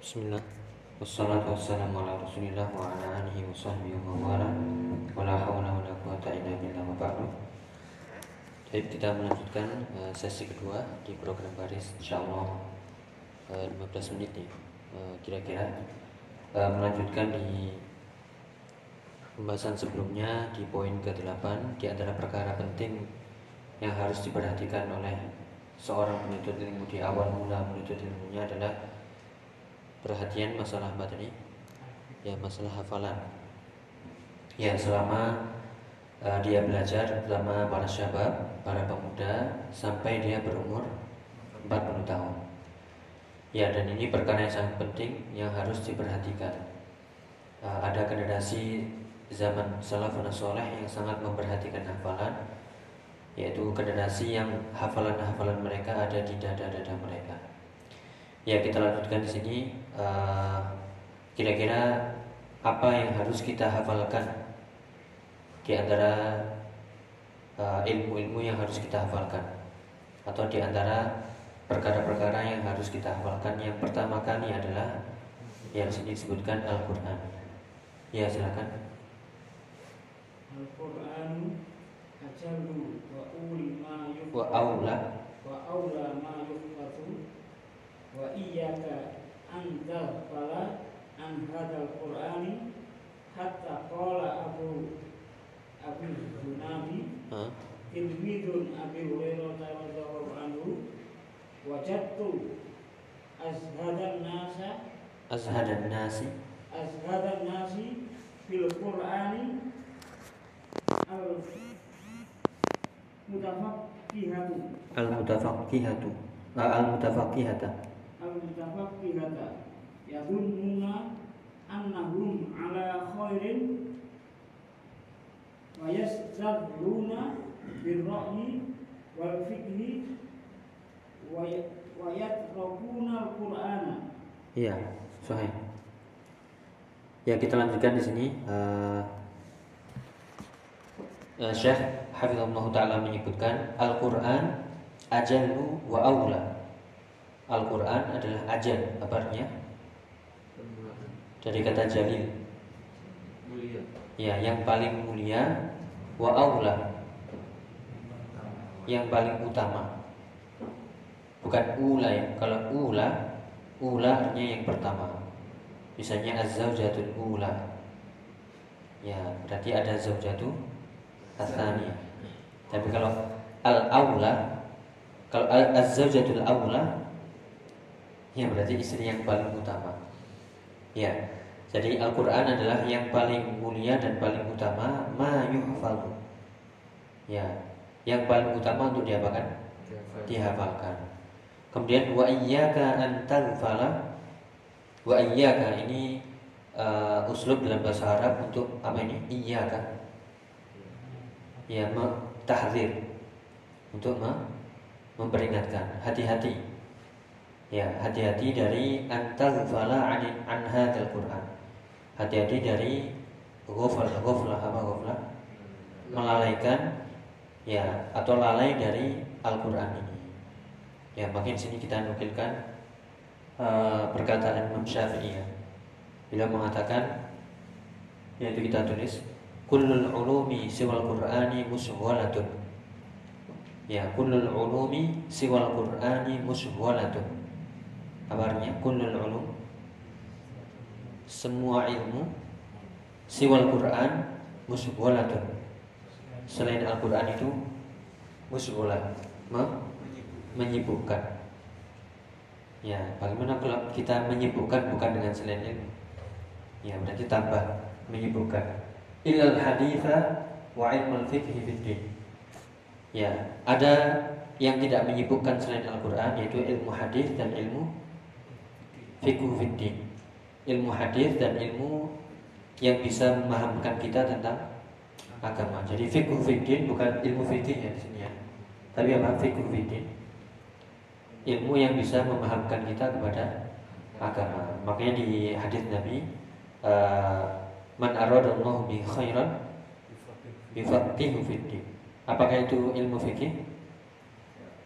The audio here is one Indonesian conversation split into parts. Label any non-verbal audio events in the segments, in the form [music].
Bismillah. Wassalatu wassalamu ala rasulillah wa Jadi kita melanjutkan uh, sesi kedua di program baris insyaallah uh, 15 menit uh, kira-kira. Melanjutkan di pembahasan sebelumnya di poin ke-8 di antara perkara penting yang harus diperhatikan oleh seorang penuntut ilmu di awal mula menuntut ilmunya adalah perhatian masalah tadi? Ya masalah hafalan. Ya selama uh, dia belajar selama para syabab, para pemuda sampai dia berumur 40 tahun. Ya dan ini perkara yang sangat penting yang harus diperhatikan. Uh, ada generasi zaman salafun soleh yang sangat memperhatikan hafalan yaitu generasi yang hafalan-hafalan mereka ada di dada-dada mereka. Ya kita lanjutkan di sini. Eh, kira-kira apa yang harus kita hafalkan? Di antara uh, ilmu-ilmu yang harus kita hafalkan. Atau di antara perkara-perkara yang harus kita hafalkan. Yang pertama kali adalah yang sini disebutkan Al-Quran. Ya silakan. Al-Quran ajalu wa aula. Wa aula ma wa iyyaka anta fala an hadal qur'ani hatta qala abu abu hunabi tilmidun abi hurairah radhiyallahu anhu wajadtu azhadan nasa azhadan nasi. azhadan nasi fil qur'ani al mutafaqqihatu al mutafaqqihatu al mutafaqqihata al-mutafaqqihata yadhunnuna annahum ala khairin wa yastadruna birra'yi wal fikhi wa yatrakuna al-qur'ana. Iya sahih ya kita lanjutkan di sini. Uh, uh, Syekh Hafizullah Ta'ala menyebutkan Al-Quran ajallu wa awla Al-Quran adalah ajan Apa artinya? Dari kata jalil Mulia. Ya, yang paling mulia Wa aula. Yang paling utama. Bukan ula ya Kalau ula Ula artinya yang pertama. Misalnya az-zawjatul ula. Ya, berarti ada zawjatu Athaniyah Tapi kalau al-aula Kalau az-zawjatul aula Ya berarti istri yang paling utama. Ya Jadi Al-Quran adalah yang paling mulia dan paling utama Ma yuhfalu. Ya Yang paling utama untuk diapakan? Dihafalkan. Kemudian Wa iyyaka antalfala Wa iyyaka ini uh, Uslub dalam bahasa Arab untuk Apa ini? Iyyaka. Ya tahzir. Untuk memperingatkan. Hati-hati Ya, hati-hati dari antaghfala an an hadzal Qur'an. Hati-hati dari ghafal ghaflah apa ghaflah? Melalaikan ya atau lalai dari Al-Qur'an ini. Ya, makin sini kita nukilkan uh, perkataan Imam Syafi'i ya. Bila mengatakan yaitu kita tulis kullul ulumi siwal qur'ani muswalatun. Ya, kullul ulumi siwal qur'ani muswalatun kabarnya kullul ulum semua ilmu siwal Quran musgholatun selain Al-Quran itu musgholat menyibukkan. Ya bagaimana kalau kita menyibukkan bukan dengan selain ilmu? Ya berarti tambah menyibukkan. Ilal haditha wa ilmul fikhi fiddin ya ada yang tidak menyibukkan selain Al-Quran yaitu ilmu hadis dan ilmu fikih fiddin ilmu hadis dan ilmu yang bisa memahamkan kita tentang agama. Jadi fikih fiddin bukan ilmu fikih ya di sini ya. Tapi apa fikih fiddin? Ilmu yang bisa memahamkan kita kepada agama. Makanya di hadis Nabi uh, man aradallahu bi khairan bifaqihu fiddin. Apakah itu ilmu fikih?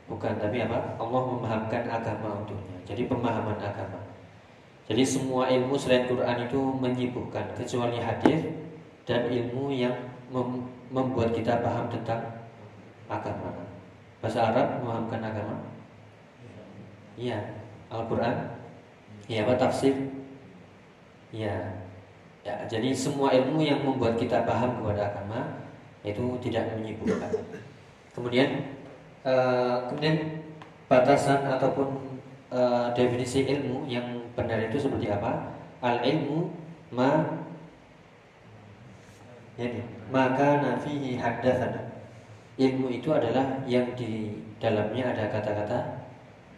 Bukan, tapi apa? Allah memahamkan agama untuknya. Jadi pemahaman agama. Jadi semua ilmu selain Quran itu menyibukkan kecuali hadis dan ilmu yang mem membuat kita paham tentang agama. Bahasa Arab memahamkan agama? Iya. Al-Quran? Iya. Apa tafsir? Iya. Ya, jadi semua ilmu yang membuat kita paham kepada agama itu tidak menyibukkan. Kemudian, uh, kemudian batasan ataupun uh, definisi ilmu yang benar itu seperti apa? Al ilmu ma jadi maka nafihi haddatsana. Ilmu itu adalah yang di dalamnya ada kata-kata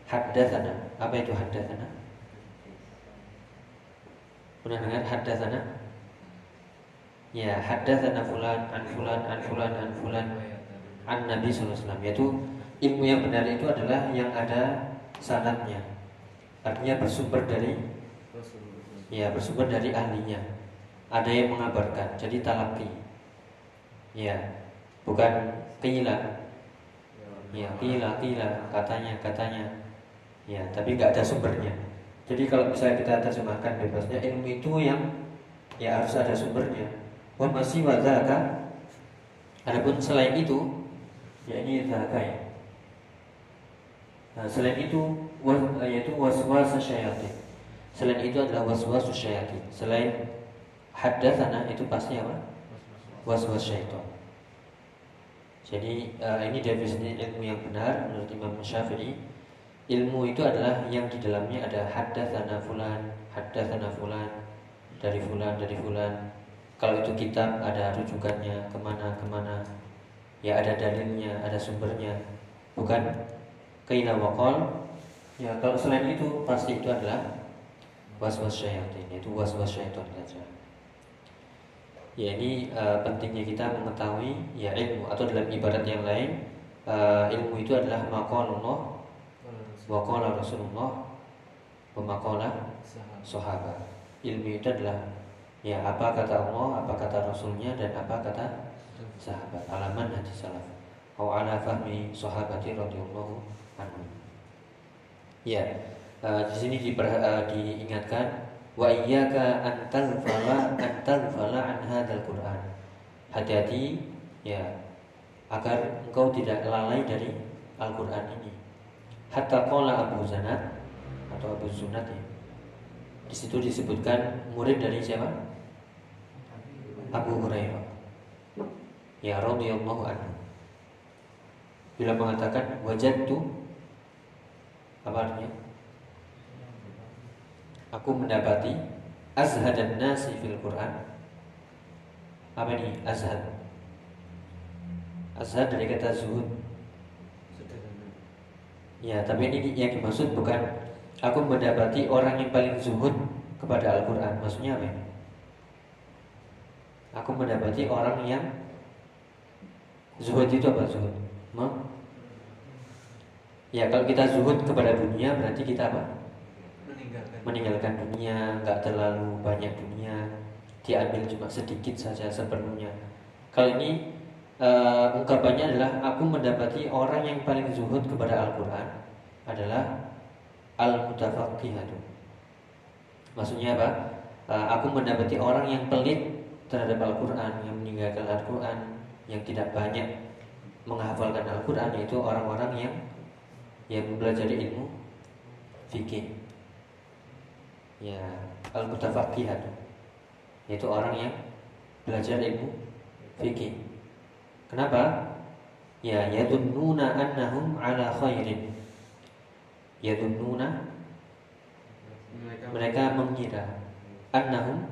haddatsana. Apa itu haddatsana? Pernah dengar haddatsana? Ya, haddatsana fulan an fulan an fulan an fulan an Nabi sallallahu alaihi wasallam. Yaitu ilmu yang benar itu adalah yang ada sanatnya. Artinya bersumber dari ya bersumber dari ahlinya. Ada yang mengabarkan, jadi talaki. Ya, bukan kila. Ya, kila, kila, katanya, katanya. Ya, tapi nggak ada sumbernya. Jadi kalau misalnya kita terjemahkan bebasnya ilmu itu yang ya harus ada sumbernya. Wa masih wadaka. Adapun selain itu, ya ini zaka ya. Nah, selain itu yaitu waswas syaitan. Selain itu adalah waswas syaitan. Selain haddatsana itu pasti apa? Waswas syaitan. Jadi uh, ini definisi ilmu yang benar menurut Imam Syafi'i. Ilmu itu adalah yang di dalamnya ada haddatsana fulan, haddatsana fulan, dari fulan, dari fulan. Kalau itu kitab ada rujukannya ke mana ke mana, ya ada dalilnya, ada sumbernya, bukan kaila wakol. Ya kalau selain itu pasti itu adalah was-was syaitan, itu was-was syaitan saja. Ya ini uh, pentingnya kita mengetahui ya ilmu. Atau dalam ibarat yang lain uh, ilmu itu adalah maqalullah Waqala Rasulullah. Wamaqala sahabat. Ilmu itu adalah Ya apa kata Allah, apa kata Rasulnya Dan apa kata sahabat. Alaman hadis salaf. Au ala fahmi sahabati radhiyallahu Ya uh, di sini diper, uh, diingatkan wa iyyaka an talfala an talfala an hadzal Qur'an. Hati-hati ya agar engkau tidak lalai dari Al-Qur'an ini hatta qala Abu Zanat atau Abu Zunat ya. Di situ disebutkan murid dari siapa? Abu Hurairah. Ya radhiyallahu anhu. Bila mengatakan wajadtu apa artinya? Aku mendapati azhadan nasi fil Quran. Apa ini azhad? Azhad dari kata zuhud Ya, tapi ini yang dimaksud bukan aku mendapati orang yang paling zuhud kepada Al-Quran. Maksudnya apa ini? Aku mendapati orang yang zuhud itu apa zuhud? Mem ya, kalau kita zuhud kepada dunia berarti kita apa? Meninggalkan, Meninggalkan dunia, nggak terlalu banyak dunia, diambil cuma sedikit saja sepenuhnya. Kalau ini uh, ungkapannya adalah aku mendapati orang yang paling zuhud kepada Al-Quran adalah al-mutafaqihatu. Maksudnya apa? Uh, aku mendapati orang yang pelit terhadap Al-Quran, yang meninggalkan Al-Quran, yang tidak banyak menghafalkan Al-Quran, yaitu orang-orang yang yang belajar ilmu fikih. Ya, al-mutafaqihatu. Yaitu orang yang belajar ilmu fikih. Kenapa? Ya yadunnuna annahum ala khairin. Yadunnuna mereka mengira annahum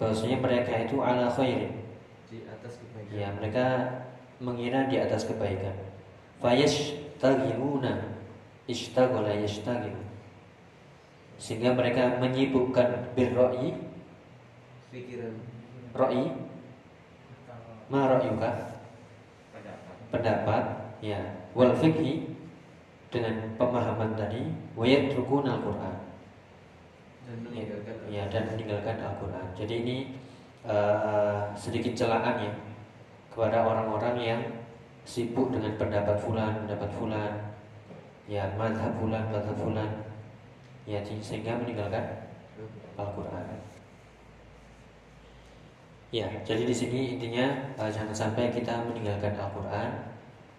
bahwasanya mereka itu ala khairin. Di atas kebaikan. Ya, mereka mengira di atas kebaikan. Fayashtagiluna ishtaghala yashtagil. Sehingga mereka menyibukkan birra'i pikiran. Ra'i ma ra'yuka pendapat. Ya. Wal fikhi dengan pemahaman tadi wa yatrukuna al-Qur'an. Dan meninggalkan ya dan meninggalkan Al-Qur'an. Jadi ini uh, sedikit celaan ya kepada orang-orang yang sibuk dengan pendapat fulan, pendapat fulan, ya mazhab fulan, mazhab fulan. ya sehingga meninggalkan Al-Quran. Ya, jadi di sini intinya uh, jangan sampai kita meninggalkan Al-Quran.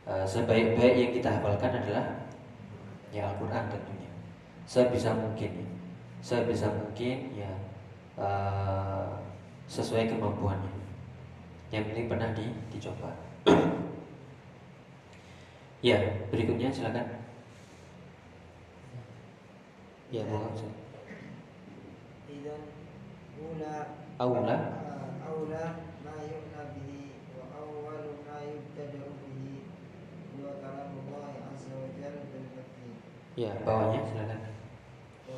Uh, sebaik-baik yang kita hafalkan adalah ya Al-Quran tentunya. Sebisa mungkin, ya. sebisa mungkin ya uh, sesuai kemampuannya. Yang penting pernah di, dicoba. Ya, berikutnya silakan. Ya, mohon saya. Idan aula ah, aula ma yu'na bihi wa awwalu ma yubtada'u bihi wa kalamullah azza wa jalla bil. Ya, bawahnya silakan. Wa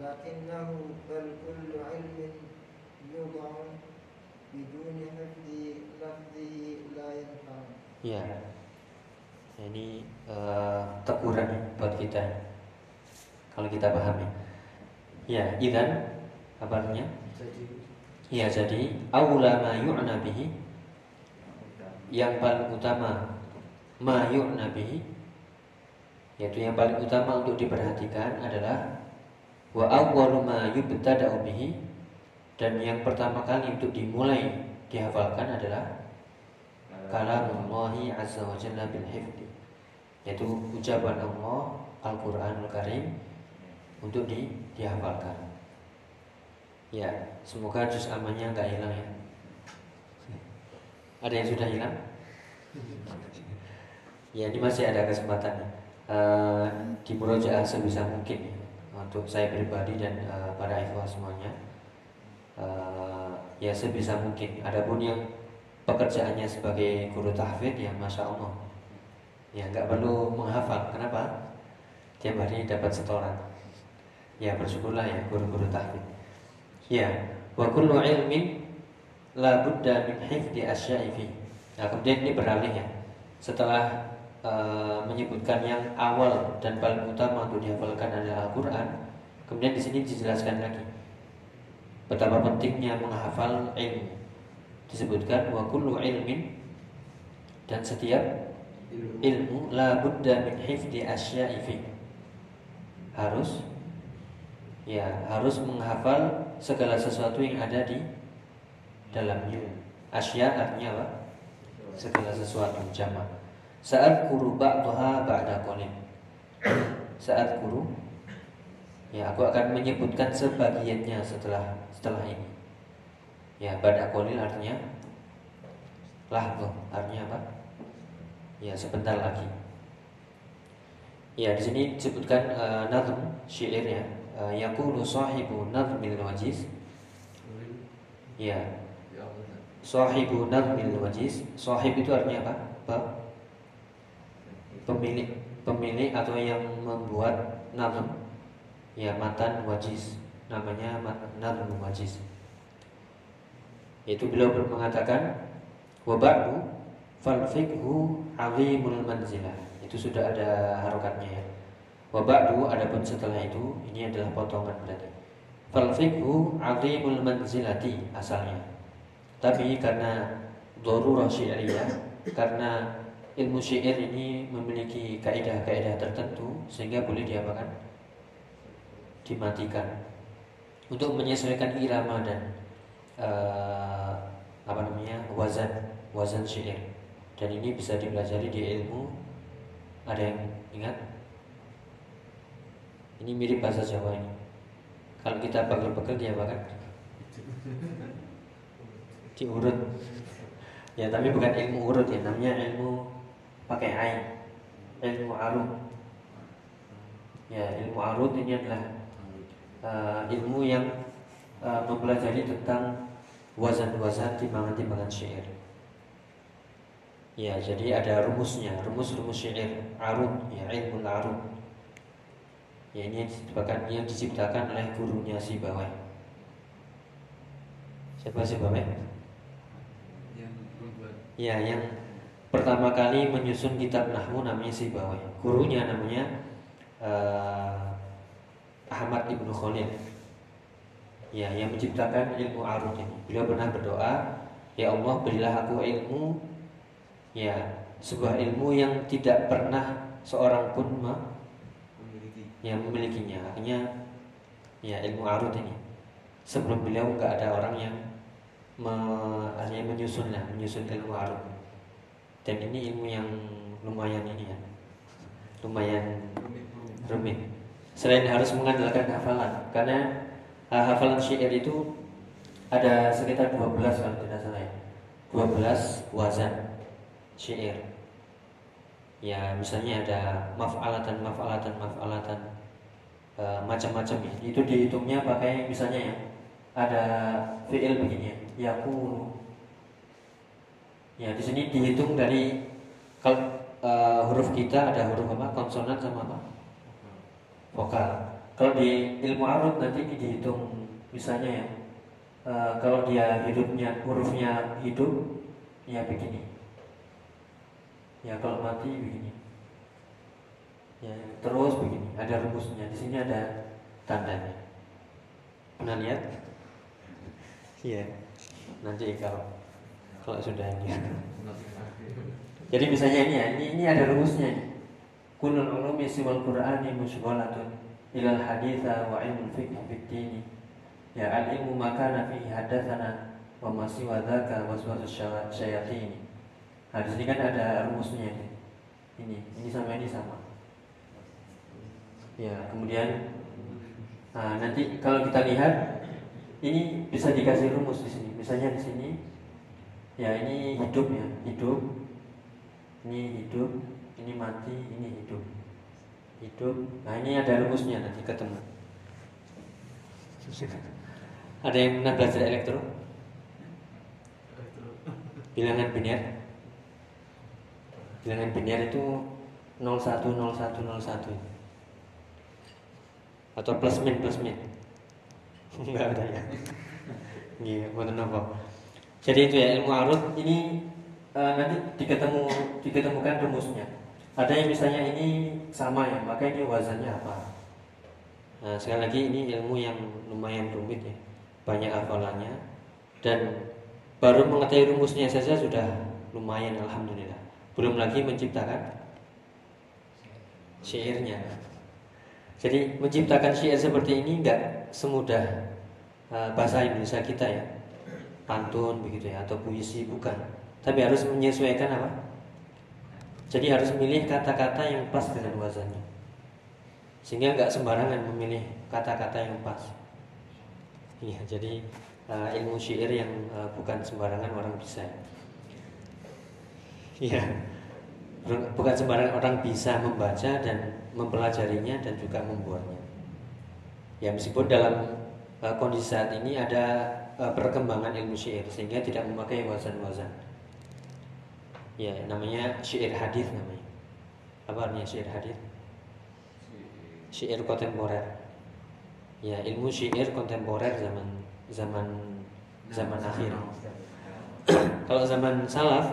لكنه بل كل علم يوضع بدون حفظ لفظه لا ينفع Ya. Ini eh, teguran ya buat kita. Kalau kita pahami. Ya, idan apa artinya? Jadi Ya, jadi aula ma yu'na bihi yang paling utama ma yu'na bihi yaitu yang paling utama untuk diperhatikan adalah wa awwalu ma yubtada'u bihi dan yang pertama kali untuk dimulai dihafalkan adalah kalamullahi azza wa jalla bil hifdi yaitu ucapan Allah Al-Qur'anul Karim untuk di, dihafalkan. Ya, semoga juz amannya nggak hilang ya. Ada yang sudah hilang? Ya, ini masih ada kesempatan. Eh, di murojaah sebisa mungkin ya. Untuk saya pribadi dan eh, para ikhwah semuanya. Eh, ya sebisa mungkin. Adapun yang pekerjaannya sebagai guru tahfidz ya masya Allah. Ya nggak perlu menghafal. Kenapa? Tiap hari dapat setoran. Ya bersyukurlah ya guru-guru tahfidz. Ya wa kullu ilmin la budda min hifdi asya'i fi. Nah kemudian ini beralih ya. Setelah uh, menyebutkan yang awal dan paling utama untuk dihafalkan adalah Al-Quran. Kemudian di sini dijelaskan lagi betapa pentingnya menghafal ilmu. Disebutkan wa kullu ilmin dan setiap ilmu ilmu la budda min hifdi asya'i fi. Harus ya harus menghafal segala sesuatu yang ada di dalamnya. Asya artinya apa? Segala sesuatu jamak saat guru ba'daha ba'da qalil saat guru ya aku akan menyebutkan sebagiannya setelah setelah ini. Ya ba'da qalil artinya lahdoh artinya apa? Ya sebentar lagi. Ya di sini disebutkan uh, nazm syair ya uh, yaqulu sahibu nazmil wajiz. Ya. Ya sahibu nazmil wajiz. Sahib itu artinya apa? Apa pemilik pemilik atau yang membuat nazm ya matan wajiz namanya nazm wajiz itu beliau mengatakan wa ba'du fal fiqhu azimul manzilah. Itu sudah ada harokatnya ya. Wa ba'du adapun setelah itu ini adalah potongan berarti. Fal fiqhu azimul manzilati asalnya. Tapi karena darurah syi'riyah karena ilmu syair ini memiliki kaidah-kaidah tertentu sehingga boleh diapakan? Dimatikan. Untuk menyesuaikan irama dan eh, apa namanya wazan wazan syair. Dan ini bisa dipelajari di ilmu ada yang ingat? Ini mirip bahasa Jawa ini. Kalau kita pegel-pegel dia apa kan? Diurut. Ya tapi bukan ilmu urut ya namanya ilmu pakai ain ilmu arut ya ilmu arut ini adalah uh, ilmu yang uh, mempelajari tentang wazan-wazan timbangan-timbangan syair Ya, jadi ada rumusnya, rumus-rumus syair, arud, ya ilmu arud. Ya ini yang diciptakan, yang diciptakan oleh gurunya si Bawai. Siapa si Bawai? Yang membuat Ya, yang pertama kali menyusun kitab Nahwu namanya si Bawai. Gurunya namanya eh, Ahmad ibnu Khalil. Ya, yang menciptakan ilmu arud ini. Beliau pernah berdoa, ya Allah berilah aku ilmu, ya sebuah ilmu yang tidak pernah seorang pun memiliki yang memilikinya. Akhirnya, ya ilmu arud ini. Sebelum beliau nggak ada orang yang me- menyusunnya, menyusun ilmu arud. Dan ini ilmu yang lumayan ini ya, lumayan rumit. Selain harus mengandalkan hafalan, karena uh, hafalan syair itu ada sekitar 12 kalau tidak salah ya. 12 wazan syair. Ya, misalnya ada maf'alatan, maf'alatan, maf'alatan uh, macam-macam ya. Itu dihitungnya pakai misalnya ya. Ada fi'il begini ya, yakunu. Ya, di sini dihitung dari kalau uh, huruf kita ada huruf apa? Konsonan sama apa? vokal. Kalau di ilmu arut nanti dihitung misalnya ya, eh, kalau dia hidupnya hurufnya hidup, ya begini. Ya kalau mati begini. Ya terus begini. Ada rumusnya. Di sini ada tandanya. Pernah lihat? Iya. Nanti kalau kalau sudah ini. [laughs] Jadi misalnya ini ya, ini, ini ada rumusnya. Nih. Kulul ulumi siwal Qur'ani musyghalatun ilal haditha wa ilmu fiqh fid. Ya al ilmu makana fihi hadatsana wa ma siwa dzaka waswasus syaya- syayatin. Nah, kan ada rumusnya ini. Ini, ini sama ini sama. Ya, kemudian nah, nanti kalau kita lihat ini bisa dikasih rumus di sini. Misalnya di sini ya ini hidup ya, hidup. Ini hidup, ini mati, ini hidup. Hidup. Nah, ini ada rumusnya nanti ketemu. Ada yang pernah belajar elektro? Bilangan biner. Bilangan biner itu 010101. Atau plus min plus min. [laughs] Enggak ada ya. Iya, bukan apa. Jadi itu ya ilmu arut ini eh, nanti diketemu diketemukan rumusnya. Ada yang misalnya ini sama ya, maka ini wazannya apa? Nah, sekali lagi ini ilmu yang lumayan rumit ya, banyak hafalannya dan baru mengetahui rumusnya saja sudah lumayan alhamdulillah. Belum lagi menciptakan syairnya. Jadi menciptakan syair seperti ini enggak semudah uh, bahasa Indonesia kita ya, pantun begitu ya atau puisi bukan. Tapi harus menyesuaikan apa? Jadi harus memilih kata-kata yang pas dengan wazannya. Sehingga nggak sembarangan memilih kata-kata yang pas. Iya, jadi uh, ilmu syair yang uh, bukan sembarangan orang bisa. Iya. Bukan sembarangan orang bisa membaca dan mempelajarinya dan juga membuatnya. Ya meskipun dalam uh, kondisi saat ini ada uh, perkembangan ilmu syair sehingga tidak memakai wazan-wazan. Ya, namanya syair hadis namanya. Apa artinya syair hadis? Syair kontemporer. Ya, ilmu syair kontemporer zaman zaman zaman akhir. Kalau zaman salaf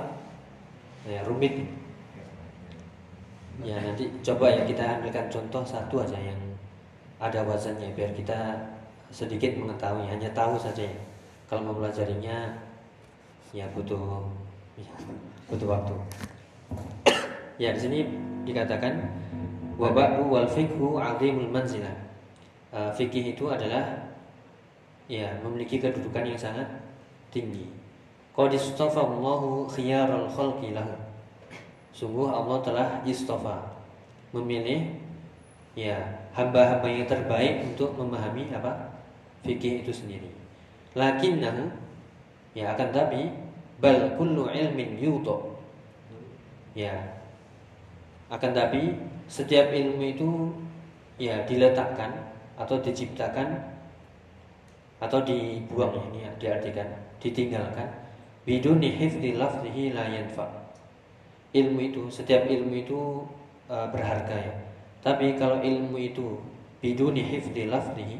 ya rumit. Ya, nanti coba ya kita ambilkan contoh satu aja yang ada wazannya biar kita sedikit mengetahui, hanya tahu saja ya. Kalau mempelajarinya ya butuh ya, butuh waktu. ya di sini dikatakan wabahu wal fikhu azimul manzilah. Uh, fikih itu adalah ya memiliki kedudukan yang sangat tinggi. Qad istafallahu khiyarul khalqi lahu. Sungguh Allah telah istofa memilih ya hamba-hamba yang terbaik untuk memahami apa fikih itu sendiri. Lakinnahu ya akan tapi bal kullu ilmin yuto. Ya akan tapi setiap ilmu itu ya diletakkan atau diciptakan atau dibuang ini ya, diartikan ditinggalkan biduni hifdzi lafzihi la yanfa. Ilmu itu setiap ilmu itu uh, berharga ya. Tapi kalau ilmu itu biduni hifdi lafzihi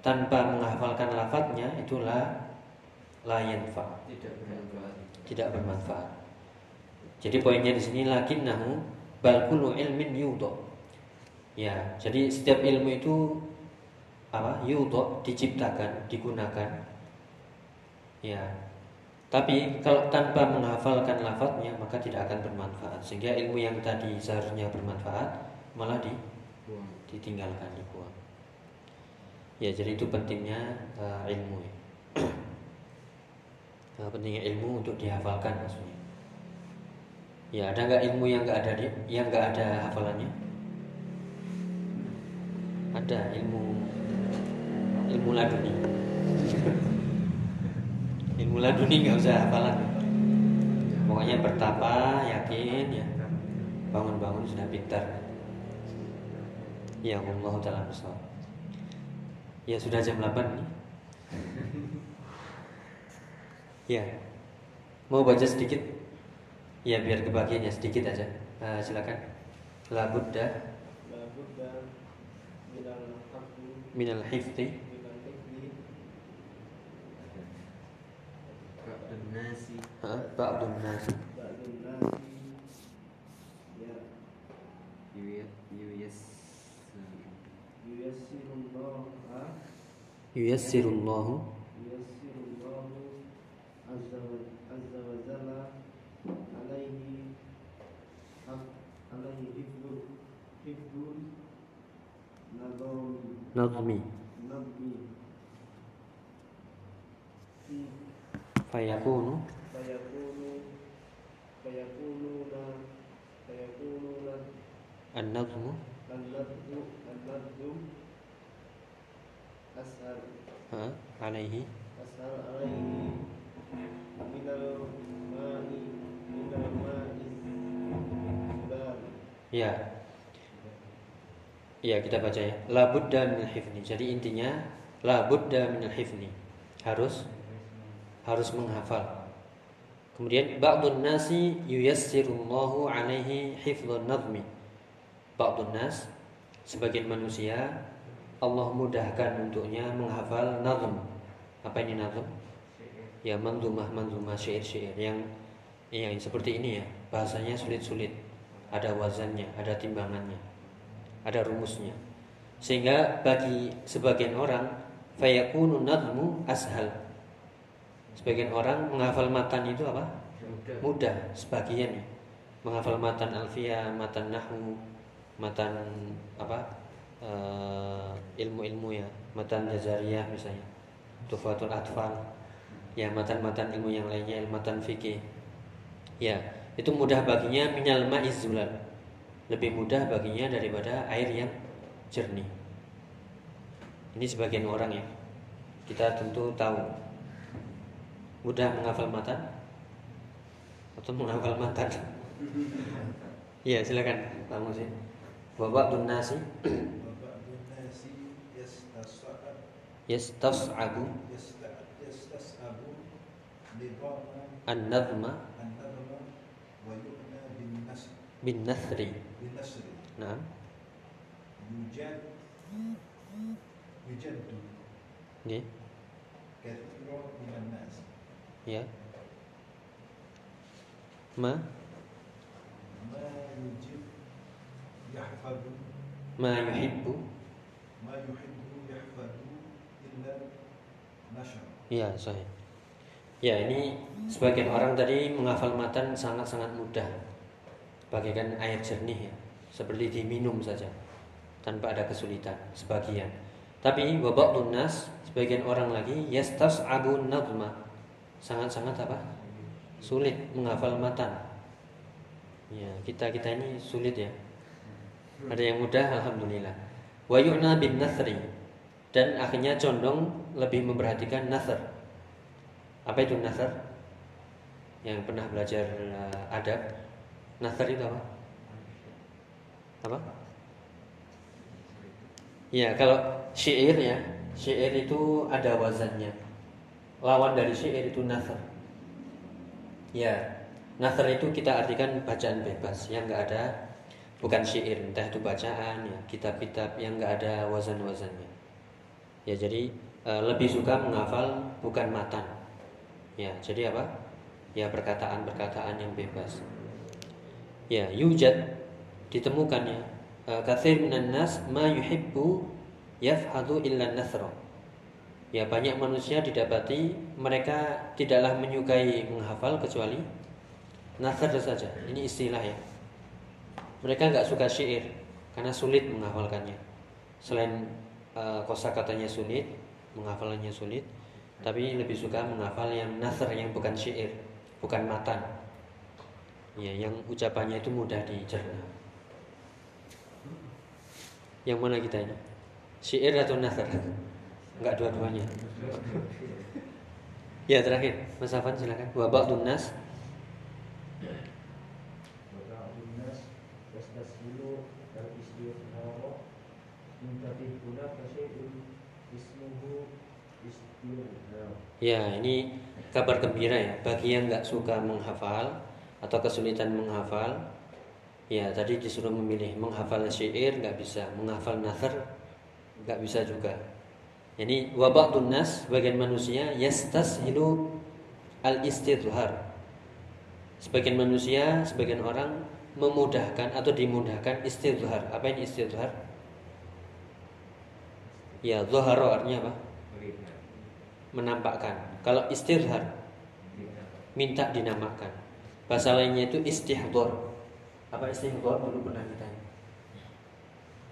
tanpa menghafalkan lafadznya itulah la yanfa tidak bermanfaat tidak bermanfaat. Jadi poinnya di sini lakinnahu bal kullu ilmin yudho. Ya, jadi setiap ilmu itu apa? Yudho diciptakan, digunakan. Ya. Tapi kalau tanpa menghafalkan lafadznya maka tidak akan bermanfaat. Sehingga ilmu yang tadi seharusnya bermanfaat malah di, ditinggalkan. Ya, jadi itu pentingnya uh, ilmu. Ya. Nah, [clears throat] pentingnya ilmu untuk dihafalkan maksudnya. Ya, ada nggak ilmu yang nggak ada di, yang nggak ada hafalannya? Ada ilmu ilmu laduni. [laughs] ilmu laduni nggak usah hafalan. Pokoknya bertapa, yakin ya. Bangun-bangun sudah pintar. Ya Allah taala bersama. Ya sudah jam 8 nih. Ya. Mau baca sedikit? Ya biar kebagiannya sedikit aja. Eh, silakan. La budda La budda minal haqqi minal hifdi Ba'dun nasi ha, ba'dun nas ba'dun nasi ya Yuyas Yuyas yuyassirullah ha yuyassirullahu yuyassirullah azza wa azza wa jalla alaihi haf- alaihi hifdul hifdul nadam mani sudan Ya. Ya, kita baca ya. La budda minal hifni. Jadi intinya la budda minal hifni. Harus harus menghafal. Kemudian ba'dun nasi yuyassirullahu alaihi hifdzun nazmi. Ba'dun nas sebagian manusia Allah mudahkan untuknya menghafal nazm. Apa ini nazm? Ya manzumah manzumah syair-syair yang yang seperti ini ya. Bahasanya sulit-sulit. Ada wazannya, ada timbangannya, ada rumusnya. Sehingga bagi sebagian orang fayakunu nazmu ashal. Sebagian orang menghafal matan itu apa? Mudah sebagian ya. Menghafal matan alfiyah, matan nahwu, matan apa? Eh, ilmu-ilmu ya, matan jazariyah misalnya. Tufatul atfal. Ya, matan-matan ilmu yang lainnya, matan fikih. Ya, itu mudah baginya minal ma'iz zulal. Lebih mudah baginya daripada air yang jernih. Ini sebagian orang ya. Kita tentu tahu mudah menghafal matan atau menghafal matan. Iya, [laughs] silakan Pak Musi. Bapak nasi yastas'abu yastas'abu an-nadhma bin nasri nah yujad yujaddu nggih kathirun minan nas ya. Ma. Ma yujib yahfadu ma yuhibbu. ma yuhibbu yahfadu Iya, saya. Ya, ini sebagian orang tadi menghafal matan sangat-sangat mudah. Bagaikan air jernih ya, seperti diminum saja tanpa ada kesulitan sebagian. Tapi babak lunas sebagian orang lagi yastas agun nadma sangat-sangat apa sulit menghafal matan. Ya kita kita ini sulit ya. Ada yang mudah alhamdulillah. Wa yu'na bin nasri dan akhirnya condong lebih memperhatikan nasr. Apa itu nasr? Yang pernah belajar uh, adab, nasr itu apa? Apa? Ya, kalau syair ya, syair itu ada wazannya. Lawan dari syair itu nasr. Ya, Nasr itu kita artikan bacaan bebas yang nggak ada bukan syair entah itu bacaan ya kitab-kitab yang nggak ada wazan-wazannya ya jadi e, lebih suka menghafal bukan matan. Ya jadi apa? Ya perkataan-perkataan yang bebas. Ya yujad ditemukan ya e, kathir minan nas ma yuhibbu yafhadu illa nasra. Ya banyak manusia didapati mereka tidaklah menyukai menghafal kecuali nasr saja. Ini istilah ya. Mereka nggak suka syair karena sulit menghafalkannya. Selain uh, kosakatanya sulit menghafalnya sulit tapi lebih suka menghafal yang nasr yang bukan syair bukan matan. Ya yang ucapannya itu mudah dicerna. Yang mana kita ini? Syair atau nasr Enggak dua-duanya. Ya terakhir. Mas Afan silakan. Wabak tunas Ya, ini kabar gembira ya bagi yang nggak suka menghafal atau kesulitan menghafal. Ya, tadi disuruh memilih menghafal syair nggak bisa, menghafal nasr nggak bisa juga. Ini wabak tunas bagian manusia yastashilu al istidhar. Sebagian manusia, sebagian orang memudahkan atau dimudahkan istidhar. Apa ini istidhar? Ya, zuharo artinya apa? Menampakkan. Kalau istirhar minta dinamakan. Bahasa lainnya itu istihdor. Apa istihdor? Dulu pernah ditanya.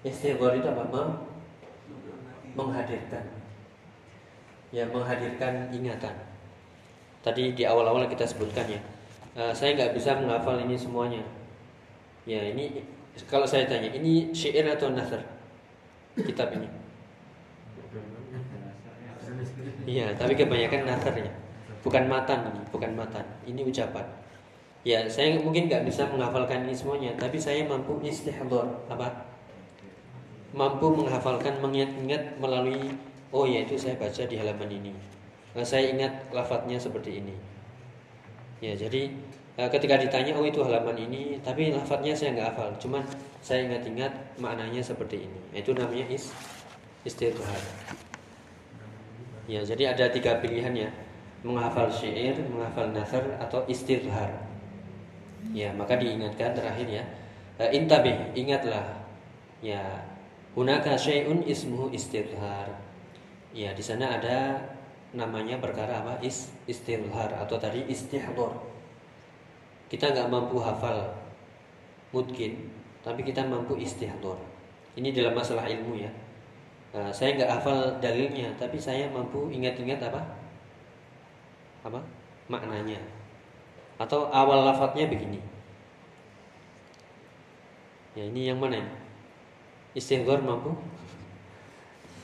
Istihdor itu apa? Mem- menghadirkan. Ya, menghadirkan ingatan. Tadi di awal-awal kita sebutkan ya. eh, saya nggak bisa menghafal ini semuanya. Ya, ini kalau saya tanya, ini syair atau nasr? Kitab ini. Iya, tapi kebanyakan nasarnya. Bukan matan bukan matan. Ini ucapan. Ya, saya mungkin nggak bisa menghafalkan ini semuanya, tapi saya mampu istihdor apa? Mampu menghafalkan, mengingat-ingat melalui oh ya itu saya baca di halaman ini. Nah, saya ingat lafadznya seperti ini. Ya, jadi eh, ketika ditanya oh itu halaman ini, tapi lafadznya saya nggak hafal, cuman saya ingat-ingat maknanya seperti ini. Itu namanya is istidhar. Ya, jadi ada tiga pilihan ya. Menghafal syair, menghafal nasr atau istidhar. Ya, maka diingatkan terakhir ya. E, intabih, ingatlah. Ya, hunaka syai'un ismuhu istidhar. Ya, di sana ada namanya perkara apa? Is, istidhar atau tadi istihdor. Kita nggak mampu hafal mungkin, tapi kita mampu istihdor. Ini dalam masalah ilmu ya. Nah, saya nggak hafal dalilnya, tapi saya mampu ingat-ingat apa? Apa? Maknanya. Atau awal lafadznya begini. Ya, ini yang mana ini? Istighfar mampu? [laughs]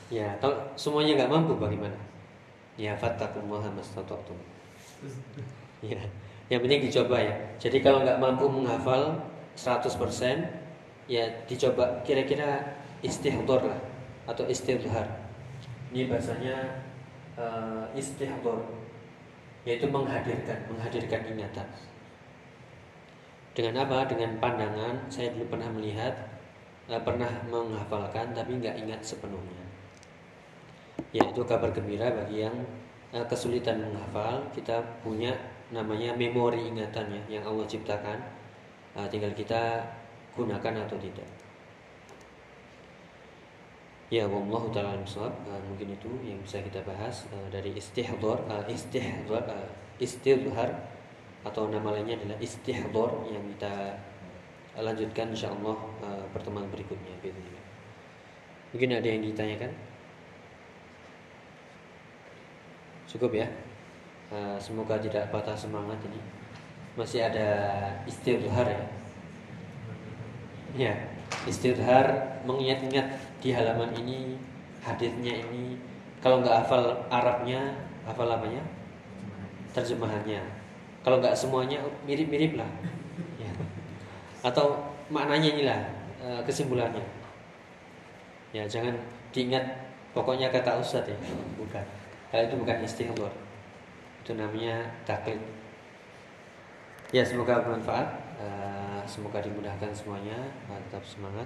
Ya, kalau semuanya nggak mampu bagaimana? Ya, fattakullaha mastata'tum. [laughs] Ya, yang penting dicoba ya. Jadi kalau nggak mampu menghafal 100%, ya dicoba kira-kira istighfar lah atau istidhar. Ini bahasanya uh, istihdor yaitu menghadirkan, menghadirkan ingatan. Dengan apa? Dengan pandangan. Saya dulu pernah melihat, uh, pernah menghafalkan, tapi nggak ingat sepenuhnya. Yaitu kabar gembira bagi yang uh, kesulitan menghafal. Kita punya namanya memori ingatannya yang Allah ciptakan. Uh, tinggal kita gunakan atau tidak. Ya, wallahu taala uh, mungkin itu yang bisa kita bahas uh, dari istihdar, uh, istihdar, uh, istidhar atau nama lainnya adalah istihdar yang kita lanjutkan insyaallah uh, pertemuan berikutnya bismillah. Mungkin ada yang ditanyakan? Cukup ya. Uh, semoga tidak patah semangat ini. Masih ada istidhar ya. Ya, istidhar mengingat-ingat di halaman ini hadisnya ini. Kalau nggak hafal Arabnya hafal apanya? Terjemahannya. Kalau nggak semuanya mirip-mirip lah. Ya. atau maknanya inilah e, kesimpulannya. Ya jangan diingat pokoknya kata Ustadz ya. Bukan. Kalau itu bukan istighfar. Itu namanya taklid. Ya semoga bermanfaat. Eh, semoga dimudahkan semuanya. Tetap semangat.